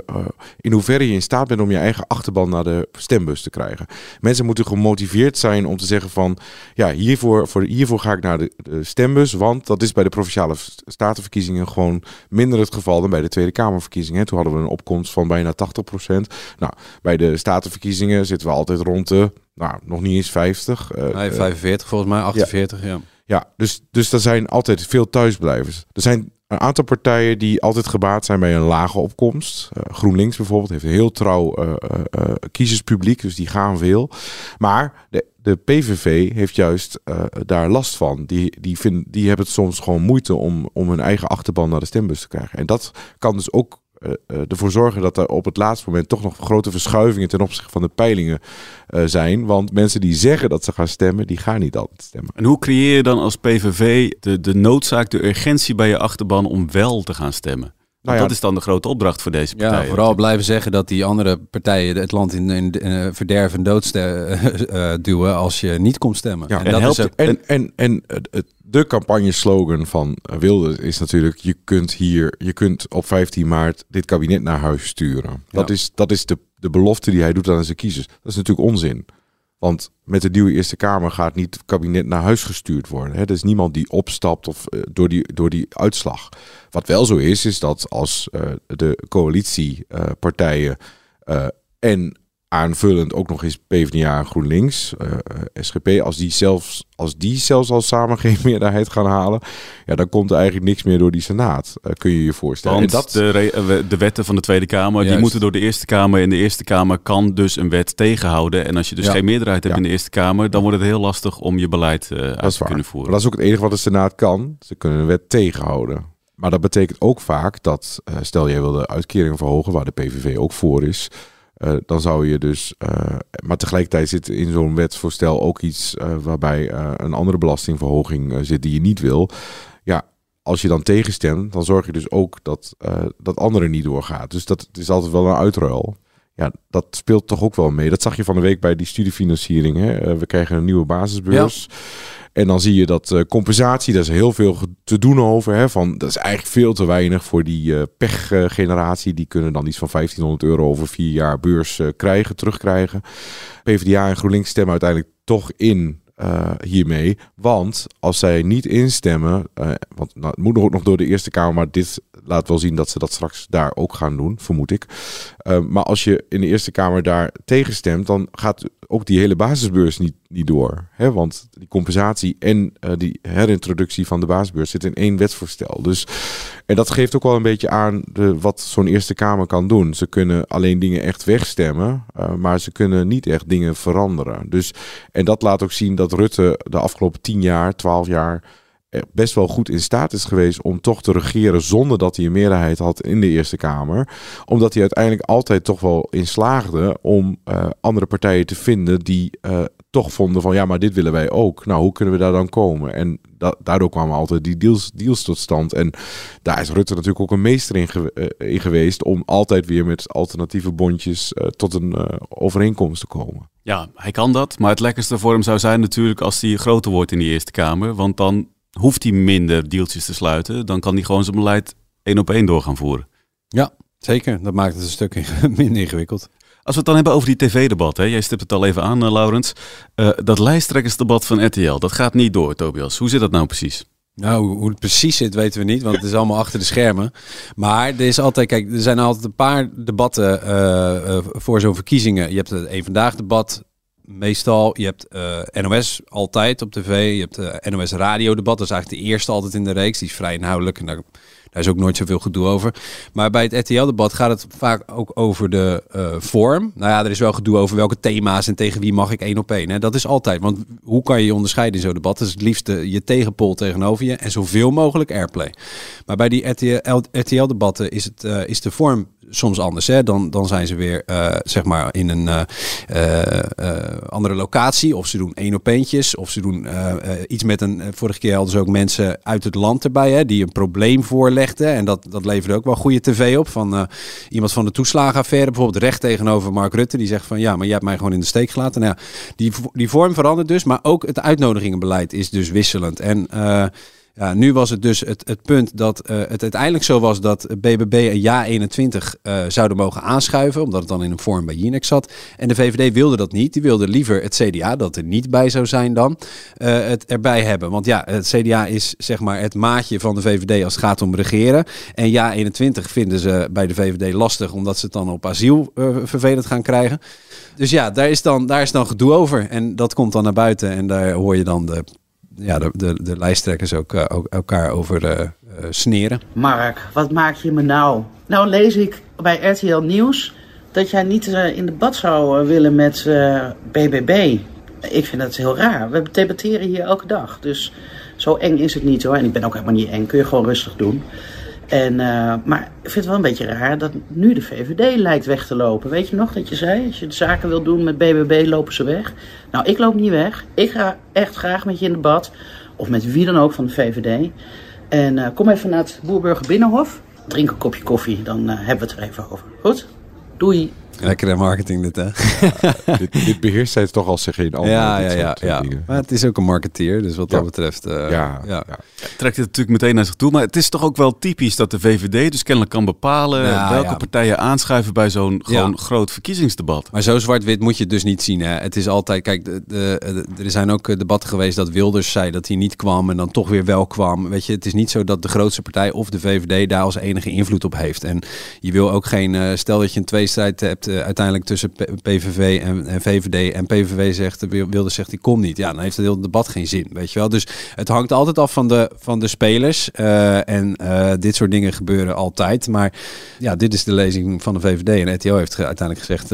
in hoeverre je in staat bent om je eigen achterban naar de stembus te krijgen. Mensen moeten gemotiveerd zijn om te zeggen van ja, hiervoor, voor, hiervoor ga ik naar de, de stembus, want dat is bij de provinciale statenverkiezingen gewoon minder het geval dan bij de Tweede Kamerverkiezingen. Toen hadden we een opkomst van bijna 80%. Nou, bij de statenverkiezingen zitten we altijd rond de, nou, nog niet eens 50. nee, 45 volgens mij, 48, ja. ja. Ja, dus, dus er zijn altijd veel thuisblijvers. Er zijn een aantal partijen die altijd gebaat zijn bij een lage opkomst. Uh, GroenLinks bijvoorbeeld heeft een heel trouw uh, uh, kiezerspubliek, dus die gaan veel. Maar de, de PVV heeft juist daar last van. Die, die, vind, die hebben het soms gewoon moeite om, om hun eigen achterban naar de stembus te krijgen. En dat kan dus ook ervoor zorgen dat er op het laatste moment toch nog grote verschuivingen ten opzichte van de peilingen uh, zijn. Want mensen die zeggen dat ze gaan stemmen, die gaan niet altijd stemmen. En hoe creëer je dan als PVV de, de noodzaak, de urgentie bij je achterban om wel te gaan stemmen? Nou ja, dat is dan de grote opdracht voor deze partijen. Ja, vooral blijven zeggen dat die andere partijen het land in, in, in verderf en dood uh, duwen als je niet komt stemmen. Ja, en, en, dat helpt, is ook... en, en, en het, de campagneslogan van Wilde is natuurlijk: je kunt hier, je kunt op 15 maart dit kabinet naar huis sturen. Dat is, dat is de, de belofte die hij doet aan zijn kiezers. Dat is natuurlijk onzin. Want met de nieuwe Eerste Kamer gaat niet het kabinet naar huis gestuurd worden. Er is niemand die opstapt of, uh, door, die, door die uitslag. Wat wel zo is, is dat als uh, de coalitiepartijen uh, en aanvullend ook nog eens PvdA en GroenLinks, uh, eh, SGP, als die, zelfs, als die zelfs al samen geen meerderheid gaan halen, ja, dan komt er eigenlijk niks meer door die Senaat, uh, kun je je voorstellen. Want dat... de, eh, de wetten van de Tweede Kamer, Juist. die moeten door de Eerste Kamer en de Eerste Kamer kan dus een wet tegenhouden. En als je dus ja. geen meerderheid hebt ja. in de Eerste Kamer, dan wordt het heel lastig om je beleid uh, uit te kunnen voeren. Maar dat is ook het enige wat de Senaat kan. Ze kunnen een wet tegenhouden. Maar dat betekent ook vaak dat, stel jij wil de uitkering verhogen, waar de PVV ook voor is, uh, dan zou je dus. Uh, maar tegelijkertijd zit in zo'n wetsvoorstel ook iets uh, waarbij een andere belastingverhoging zit die je niet wil. Ja, als je dan tegenstemt, dan zorg je dus ook dat dat andere niet doorgaat. Dus dat is altijd wel een uitruil. Ja, dat speelt toch ook wel mee. Dat zag je van de week bij die studiefinanciering. Hè? we krijgen een nieuwe basisbeurs. Ja. En dan zie je dat uh, compensatie, daar is heel veel te doen over. Hè, van, dat is eigenlijk veel te weinig voor die uh, pechgeneratie. die kunnen dan iets van 1500 euro over vier jaar beurs krijgen, terugkrijgen. PvdA en GroenLinks stemmen uiteindelijk toch in uh, hiermee. Want als zij niet instemmen, uh, want nou, het moet ook nog door de Eerste Kamer, maar dit laat wel zien dat ze dat straks daar ook gaan doen, vermoed ik. Uh, maar als je in de Eerste Kamer daar tegenstemt, dan gaat ook die hele basisbeurs niet, niet door. Hè? Want die compensatie en die herintroductie van de basisbeurs zit in één wetsvoorstel. Dus, en dat geeft ook wel een beetje aan de, wat zo'n Eerste Kamer kan doen. Ze kunnen alleen dingen echt wegstemmen, maar ze kunnen niet echt dingen veranderen. Dus, en dat laat ook zien dat Rutte de afgelopen tien jaar, twaalf jaar best wel goed in staat is geweest om toch te regeren zonder dat hij een meerderheid had in de Eerste Kamer. Omdat hij uiteindelijk altijd toch wel in slaagde om uh, andere partijen te vinden die uh, toch vonden van ja, maar dit willen wij ook. Nou, hoe kunnen we daar dan komen? En daardoor kwamen altijd die deals, deals tot stand. En daar is Rutte natuurlijk ook een meester in, in geweest om altijd weer met alternatieve bondjes tot een overeenkomst te komen. Ja, hij kan dat. Maar het lekkerste voor hem zou zijn natuurlijk als hij groter wordt in die Eerste Kamer. Want dan hoeft hij minder deeltjes te sluiten. Dan kan hij gewoon zijn beleid één op één door gaan voeren. Ja, zeker. Dat maakt het een stuk minder ingewikkeld. Als we het dan hebben over die tv-debat, hè? jij stipt het al even aan, uh, Laurens. Uh, dat lijsttrekkersdebat van RTL, dat gaat niet door, Tobias. Hoe zit dat nou precies? Nou, hoe het precies zit weten we niet, want het is allemaal achter de schermen. Maar er is altijd, kijk, er zijn altijd een paar debatten uh, voor zo'n verkiezingen. Je hebt het een vandaag debat, meestal. Je hebt NOS altijd op tv. Je hebt uh, NOS radio debat. Dat is eigenlijk de eerste altijd in de reeks. Die is vrij inhoudelijk. En daar is ook nooit zoveel gedoe over. Maar bij het RTL-debat gaat het vaak ook over de uh, vorm. Nou ja, er is wel gedoe over welke thema's en tegen wie mag ik één op één. Hè? Dat is altijd. Want hoe kan je je onderscheiden in zo'n debat? Dat is het liefste je tegenpol tegenover je en zoveel mogelijk airplay. Maar bij die RTL-debatten is, het, is de vorm soms anders. Hè? Dan, dan zijn ze weer uh, zeg maar in een uh, andere locatie. Of ze doen één op eentjes. Of ze doen iets met een. vorige keer hadden ze ook mensen uit het land erbij. Hè, die een probleem voorlegden. En dat, dat leverde ook wel goede tv op. Van iemand van de toeslagenaffaire. Bijvoorbeeld recht tegenover Mark Rutte. Die zegt van ja, maar jij hebt mij gewoon in de steek gelaten. Nou, ja, die, die vorm verandert dus. Maar ook het uitnodigingenbeleid is dus wisselend. En ja, nu was het dus het, het punt dat uh, het uiteindelijk zo was dat BBB een ja 21 uh, zouden mogen aanschuiven, omdat het dan in een vorm bij Jinek zat. En de VVD wilde dat niet. Die wilde liever het CDA, dat er niet bij zou zijn dan, uh, het erbij hebben. Want ja, het CDA is zeg maar het maatje van de VVD als het gaat om regeren. En ja 21 vinden ze bij de VVD lastig, omdat ze het dan op asiel vervelend gaan krijgen. Dus ja, daar is, dan, daar is dan gedoe over. En dat komt dan naar buiten en daar hoor je dan de ja, de, de, de lijsttrekkers ook, uh, ook elkaar over uh, sneren. Mark, wat maak je me nou? Nou lees ik bij RTL Nieuws dat jij niet in debat zou willen met BBB. Ik vind dat heel raar. We debatteren hier elke dag. Dus zo eng is het niet hoor. En ik ben ook helemaal niet eng. Kun je gewoon rustig doen. En, uh, maar ik vind het wel een beetje raar dat nu de VVD lijkt weg te lopen. Weet je nog dat je zei, als je de zaken wil doen met BBB, lopen ze weg. Nou, ik loop niet weg. Ik ga echt graag met je in debat. Of met wie dan ook van de VVD. En uh, kom even naar het Boerburger Binnenhof. Drink een kopje koffie, dan uh, hebben we het er even over. Goed? Doei. Lekkere marketing dit, hè? Ja, dit, dit, beheerst hij toch als ze geen andere ja, ja, ja, ja. Maar het is ook een marketeer, dus wat dat betreft... Uh, ja, ja. Trekt het natuurlijk meteen naar zich toe. Maar het is toch ook wel typisch dat de VVD dus kennelijk kan bepalen... welke partijen aanschuiven bij zo'n gewoon groot verkiezingsdebat. Maar zo zwart-wit moet je het dus niet zien, hè? Het is altijd... Kijk, de, de, er zijn ook eh, debatten geweest dat Wilders zei dat hij niet kwam... en dan toch weer wel kwam. Weet je, het is niet zo dat de grootste partij of de VVD... daar als enige invloed op heeft. En je wil ook geen... Uh, stel dat je een tweestrijd hebt uh, uiteindelijk tussen PVV en, en, VVD en PVV zegt, wilde zegt, die komt niet. Ja, dan heeft het hele debat geen zin, weet je wel. Dus het hangt altijd af van de, van de spelers uh, en uh, dit soort dingen gebeuren altijd. Maar ja, dit is de lezing van de VVD en RTO heeft uiteindelijk gezegd,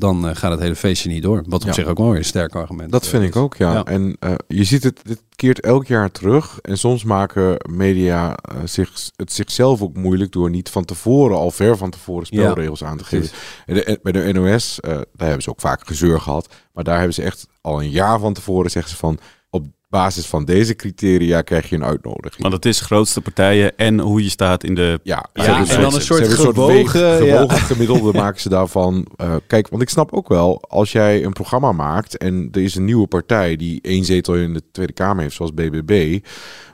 dan gaat het hele feestje niet door. Wat op ja. zich ook wel weer een sterk argument Dat vind ik ook, ja. ja. En je ziet het, dit keert elk jaar terug. En soms maken media zich, het zichzelf ook moeilijk door niet van tevoren, al ver van tevoren, spelregels aan te geven. En de, bij de NOS, uh, daar hebben ze ook vaak gezeur gehad. Maar daar hebben ze echt al een jaar van tevoren zeggen ze van op basis van deze criteria krijg je een uitnodiging. Want het is grootste partijen en hoe je staat in de... Ja, ja en dan een soort gewogen, gewogen gemiddelde maken ze daarvan. Uh, kijk, want ik snap ook wel, als jij een programma maakt en er is een nieuwe partij die één zetel in de Tweede Kamer heeft, zoals BBB,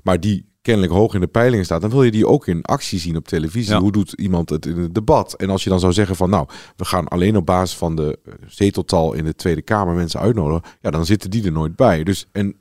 maar die kennelijk hoog in de peilingen staat, dan wil je die ook in actie zien op televisie. Hoe doet iemand het in het debat? En als je dan zou zeggen van nou, we gaan alleen op basis van de eh, zeteltal in de Tweede Kamer mensen uitnodigen, ja, dan zitten die er nooit bij. Dus en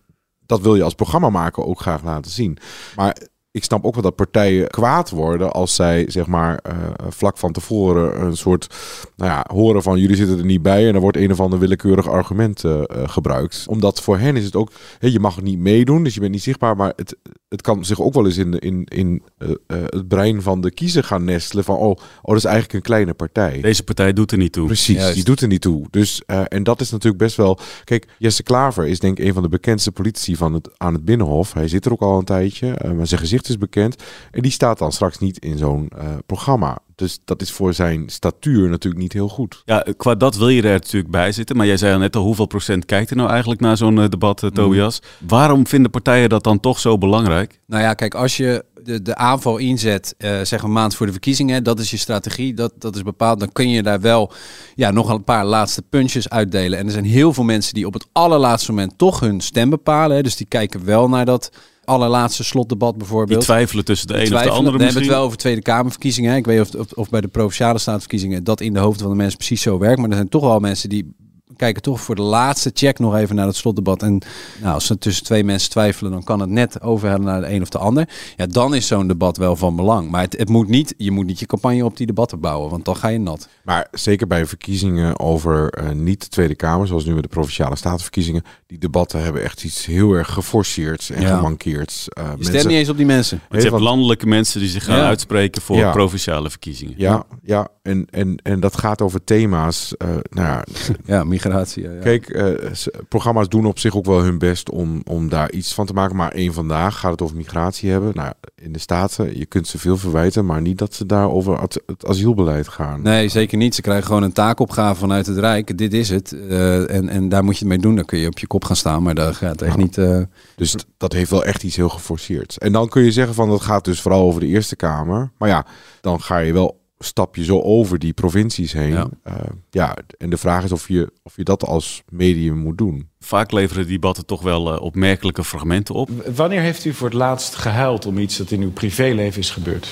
dat wil je als programma maken ook graag laten zien. Maar ik snap ook wel dat partijen kwaad worden als zij zeg maar uh, vlak van tevoren een soort nou ja, horen van jullie zitten er niet bij en er wordt een of ander willekeurig argument uh, gebruikt. Omdat voor hen is het ook, je mag niet meedoen, dus je bent niet zichtbaar, maar het, het kan zich ook wel eens in, in, in het brein van de kiezer gaan nestelen van oh, oh, dat is eigenlijk een kleine partij. Deze partij doet er niet toe. Precies, die doet er niet toe. Dus, en dat is natuurlijk best wel, kijk, Jesse Klaver is denk ik een van de bekendste politici van het, aan het Binnenhof. Hij zit er ook al een tijdje, maar zijn gezicht gezicht is bekend. En die staat dan straks niet in zo'n uh, programma. Dus dat is voor zijn statuur natuurlijk niet heel goed. Ja, qua dat wil je er natuurlijk bij zitten. Maar jij zei al net al, hoeveel procent kijkt er nou eigenlijk naar zo'n debat, Tobias? Mm. Waarom vinden partijen dat dan toch zo belangrijk? Nou ja, kijk, als je de, de aanval inzet, uh, zeg een maand voor de verkiezingen, dat is je strategie, dat, dat is bepaald. Dan kun je daar wel ja, nog een paar laatste puntjes uitdelen. En er zijn heel veel mensen die op het allerlaatste moment toch hun stem bepalen. Hè. Dus die kijken wel naar dat allerlaatste slotdebat bijvoorbeeld. Die twijfelen tussen de een of de andere We hebben het wel over Tweede Kamerverkiezingen. Ik weet of, of, of bij de Provinciale Staatsverkiezingen dat in de hoofden van de mensen precies zo werkt. Maar er zijn toch wel mensen die kijken toch voor de laatste check nog even naar het slotdebat. En nou, als ze tussen twee mensen twijfelen, dan kan het net overhellen naar de een of de ander. Ja, dan is zo'n debat wel van belang. Maar het, het, moet niet, je moet niet je campagne op die debatten bouwen, want dan ga je nat. Maar zeker bij verkiezingen over uh, niet de Tweede Kamer, zoals nu met de Provinciale Statenverkiezingen, die debatten hebben echt iets heel erg geforceerd en ja. gemankeerd. Uh, je stemt niet eens op die mensen. je hebt landelijke mensen die zich gaan uitspreken voor provinciale verkiezingen. Ja, ja. En, en, en dat gaat over thema's. Uh, nou ja, ja, migratie. Ja, Kijk, uh, programma's doen op zich ook wel hun best om, om daar iets van te maken. Maar één vandaag gaat het over migratie hebben. Nou, in de Staten, je kunt ze veel verwijten, maar niet dat ze daar over het, asielbeleid gaan. Nee, zeker niet. Ze krijgen gewoon een taakopgave vanuit het Rijk. Dit is het. Uh, en, en daar moet je het mee doen. Dan kun je op je kop gaan staan, maar dat gaat echt niet... Uh... Dus dat heeft wel echt iets heel geforceerd. En dan kun je zeggen van, dat gaat dus vooral over de Eerste Kamer. Maar ja, dan ga je wel stap je zo over die provincies heen. Ja. Uh, ja, en de vraag is of je, of je dat als medium moet doen. Vaak leveren debatten toch wel uh, opmerkelijke fragmenten op. wanneer heeft u voor het laatst gehuild om iets dat in uw privéleven is gebeurd?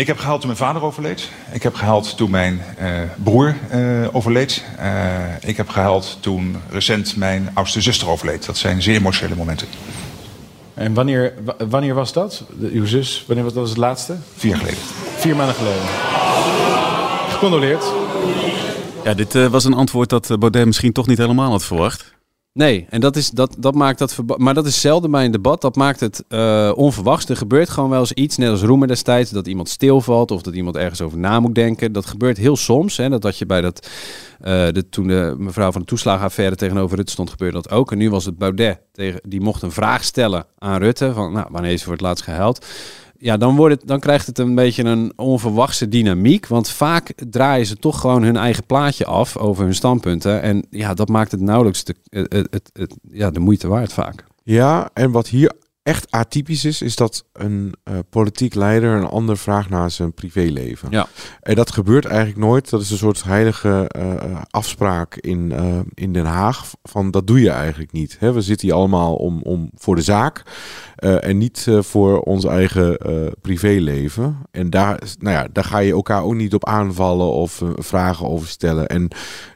Ik heb gehuild toen mijn vader overleed. Ik heb gehuild toen mijn uh, broer uh, overleed. Uh, ik heb gehuild toen recent mijn oudste zuster overleed. Dat zijn zeer emotionele momenten. En wanneer, wanneer was dat? De, uw zus, wanneer was dat het laatste? Vier jaar geleden. Vier maanden geleden. Gecondoleerd. Ja, dit uh, was een antwoord dat Baudet misschien toch niet helemaal had verwacht. Nee, en dat, is, dat, dat maakt dat. Maar dat is zelden bij een debat. Dat maakt het uh, onverwachts. Er gebeurt gewoon wel eens iets, net als Roemer destijds, dat iemand stilvalt of dat iemand ergens over na moet denken. Dat gebeurt heel soms. Hè, dat had je bij dat. Uh, de, toen de mevrouw van de toeslagenaffaire tegenover Rutte stond, gebeurde dat ook. En nu was het Baudet. Tegen, die mocht een vraag stellen aan Rutte. Van, nou, wanneer is voor het laatst gehuild? Ja, dan, wordt het, dan krijgt het een beetje een onverwachte dynamiek. Want vaak draaien ze toch gewoon hun eigen plaatje af over hun standpunten. En ja, dat maakt het nauwelijks de, het, het, ja, de moeite waard vaak. Ja, en wat hier echt atypisch is, is dat een uh, politiek leider een ander vraagt naar zijn privéleven. Ja. En dat gebeurt eigenlijk nooit. Dat is een soort heilige uh, afspraak in, uh, in Den Haag. Van dat doe je eigenlijk niet. Hè? We zitten hier allemaal om, om voor de zaak. en niet voor ons eigen privéleven. En daar, nou ja, daar ga je elkaar ook niet op aanvallen of vragen over stellen. En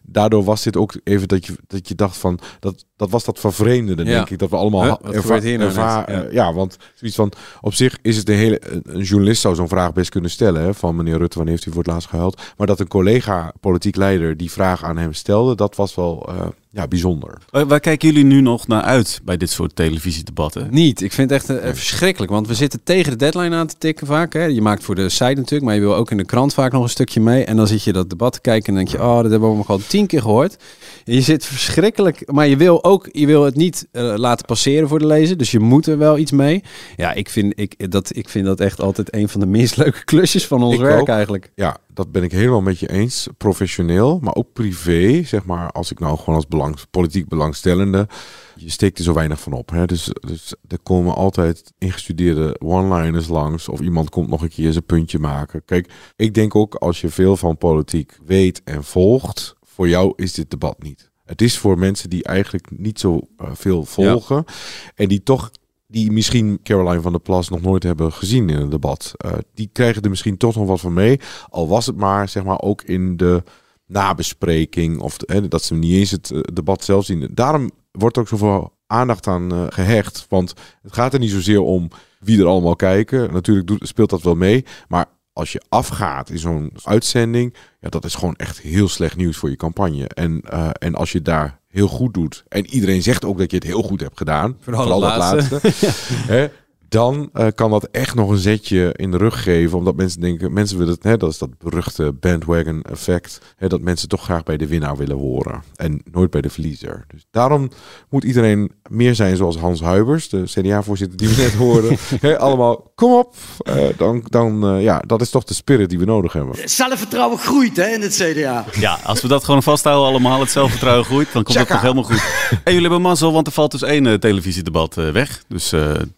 daardoor was dit ook even dat je, dat je dacht van, dat, dat was dat vervreemdende, denk ik. Dat we allemaal huh? erva hier nou ja. ja. want zoiets van, op zich is het de hele, een journalist zou zo'n vraag best kunnen stellen, hè, van meneer Rutte, wanneer heeft u voor het laatst gehuild? Maar dat een collega, politiek leider, die vraag aan hem stelde, dat was wel... Uh, ja, bijzonder. Waar, kijken jullie nu nog naar uit bij dit soort televisiedebatten? Niet. Ik vind het echt uh, verschrikkelijk. Want we zitten tegen de deadline aan te tikken vaak. Hè. Je maakt voor de site natuurlijk, maar je wil ook in de krant vaak nog een stukje mee. En dan zit je dat debat te kijken en denk je, oh, dat hebben we nog al tien keer gehoord. Je zit verschrikkelijk, maar je wil ook, je wil het niet uh, laten passeren voor de lezer. Dus je moet er wel iets mee. Ja, ik vind, ik, dat, ik vind dat echt altijd een van de meest leuke klusjes van ons ik werk ook. eigenlijk. Ja, dat ben ik helemaal met je eens. Professioneel, maar ook privé. Zeg maar, als ik nou gewoon als belang, politiek belangstellende. Je steekt er zo weinig van op. Hè? Dus, dus er komen altijd ingestudeerde one-liners langs. Of iemand komt nog een keer zijn puntje maken. Kijk, ik denk ook als je veel van politiek weet en volgt. Voor jou is dit debat niet. Het is voor mensen die eigenlijk niet zo uh, veel volgen. Ja. En die toch die misschien Caroline van der Plas nog nooit hebben gezien in het debat. Uh, die krijgen er misschien toch nog wat van mee. Al was het maar, zeg maar, ook in de nabespreking. Of hè, dat ze niet eens het uh, debat zelf zien. Daarom wordt ook zoveel aandacht aan uh, gehecht. Want het gaat er niet zozeer om wie er allemaal kijken. Natuurlijk doet, speelt dat wel mee. Maar als je afgaat in zo'n uitzending, ja, dat is gewoon echt heel slecht nieuws voor je campagne. En, uh, en als je daar heel goed doet, en iedereen zegt ook dat je het heel goed hebt gedaan, vooral, vooral dat laatste, hè, dan uh, kan dat echt nog een zetje in de rug geven. Omdat mensen denken, mensen willen het, hè, dat is dat beruchte bandwagon effect. Hè, dat mensen toch graag bij de winnaar willen horen. En nooit bij de verliezer. Dus daarom moet iedereen meer zijn zoals Hans Huibers, de CDA-voorzitter die we net hoorden. hè, allemaal, kom op. Uh, dan, dan uh, ja, dat is toch de spirit die we nodig hebben. Zelfvertrouwen groeit hè, in het CDA. Ja, als we dat gewoon vasthouden allemaal, het zelfvertrouwen groeit, dan komt het toch helemaal goed. En jullie hebben mazzel, want er valt dus één televisiedebat weg. Dus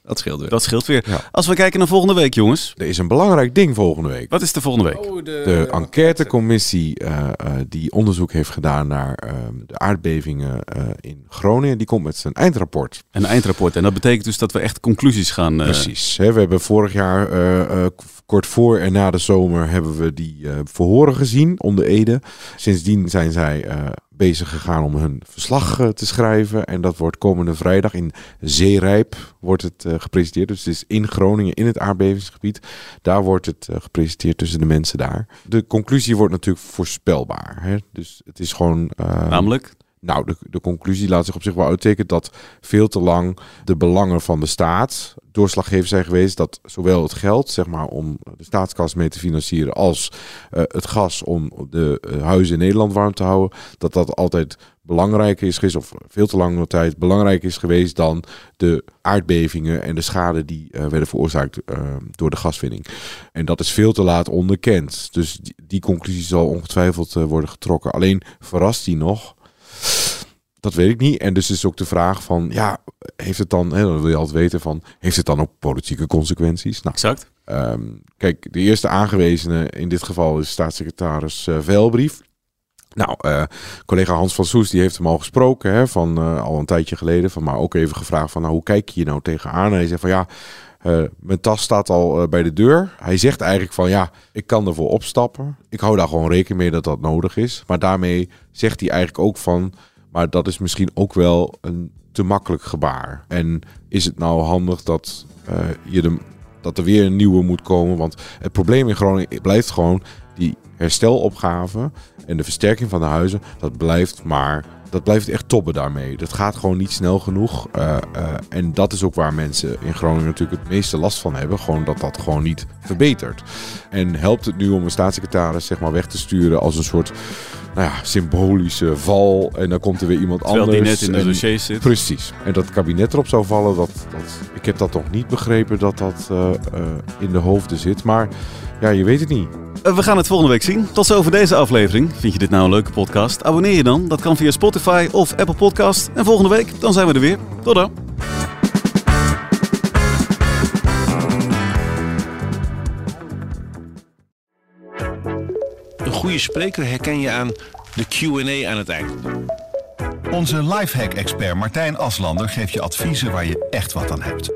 dat scheelt weer. Dat scheelt weer. Als we kijken naar volgende week, jongens. Er is een belangrijk ding volgende week. Wat is de volgende week? Oh, de, de enquêtecommissie uh, uh, die onderzoek heeft gedaan naar uh, de aardbevingen in Groningen, die komt met zijn eindrapport. Een eindrapport. En dat betekent dus dat we echt conclusies gaan. Precies. Hè, we hebben vorig jaar kort voor en na de zomer hebben we die verhoren gezien onder Ede. Sindsdien zijn zij bezig gegaan om hun verslag uh, te schrijven. En dat wordt komende vrijdag in Zeerijp wordt het gepresenteerd. Dus het is in Groningen, in het aardbevingsgebied. Daar wordt het gepresenteerd tussen de mensen daar. De conclusie wordt natuurlijk voorspelbaar. Hè? Dus het is gewoon... Namelijk? Nou, de, de conclusie laat zich op zich wel uittekenen dat veel te lang de belangen van de staat doorslaggevend zijn geweest. Dat zowel het geld, zeg maar, om de staatskas mee te financieren, als uh, het gas om de uh, huizen in Nederland warm te houden, dat dat altijd belangrijker is geweest, of veel te lange tijd belangrijker is geweest dan de aardbevingen en de schade die uh, werden veroorzaakt door de gaswinning. En dat is veel te laat onderkend. Dus die conclusie zal ongetwijfeld worden getrokken. Alleen verrast die nog dat weet ik niet. En dus is ook de vraag van, ja, heeft het dan, hè, dan wil je altijd weten van, heeft het dan ook politieke consequenties? Nou, exact. Um, kijk, de eerste aangewezene in dit geval is staatssecretaris uh, Velbrief. Nou, uh, collega Hans van Soes die heeft hem al gesproken, hè, van uh, al een tijdje geleden, van maar ook even gevraagd van, nou, hoe kijk je hier nou tegenaan? En hij zegt van, ja, uh, mijn tas staat al uh, bij de deur. Hij zegt eigenlijk van ja, ik kan ervoor opstappen. Ik hou daar gewoon rekening mee dat dat nodig is. Maar daarmee zegt hij eigenlijk ook van maar dat is misschien ook wel een te makkelijk gebaar. En is het nou handig dat, uh, je de, dat er weer een nieuwe moet komen? Want het probleem in Groningen blijft gewoon die herstelopgave en de versterking van de huizen. Dat blijft maar dat blijft echt toppen daarmee. Dat gaat gewoon niet snel genoeg. Uh, uh, en dat is ook waar mensen in Groningen natuurlijk het meeste last van hebben. Gewoon dat dat gewoon niet verbetert. En helpt het nu om een staatssecretaris zeg maar weg te sturen als een soort nou ja, symbolische val. En dan komt er weer iemand Terwijl anders. die net in de dossier zit. Precies. En dat het kabinet erop zou vallen, dat, dat, ik heb dat nog niet begrepen dat dat uh, in de hoofden zit. Maar ja, je weet het niet. We gaan het volgende week zien. Tot zover deze aflevering. Vind je dit nou een leuke podcast? Abonneer je dan. Dat kan via Spotify of Apple Podcast. En volgende week, dan zijn we er weer. Tot dan. Een goede spreker herken je aan de Q&A aan het eind. Onze lifehack-expert Martijn Aslander geeft je adviezen waar je echt wat aan hebt.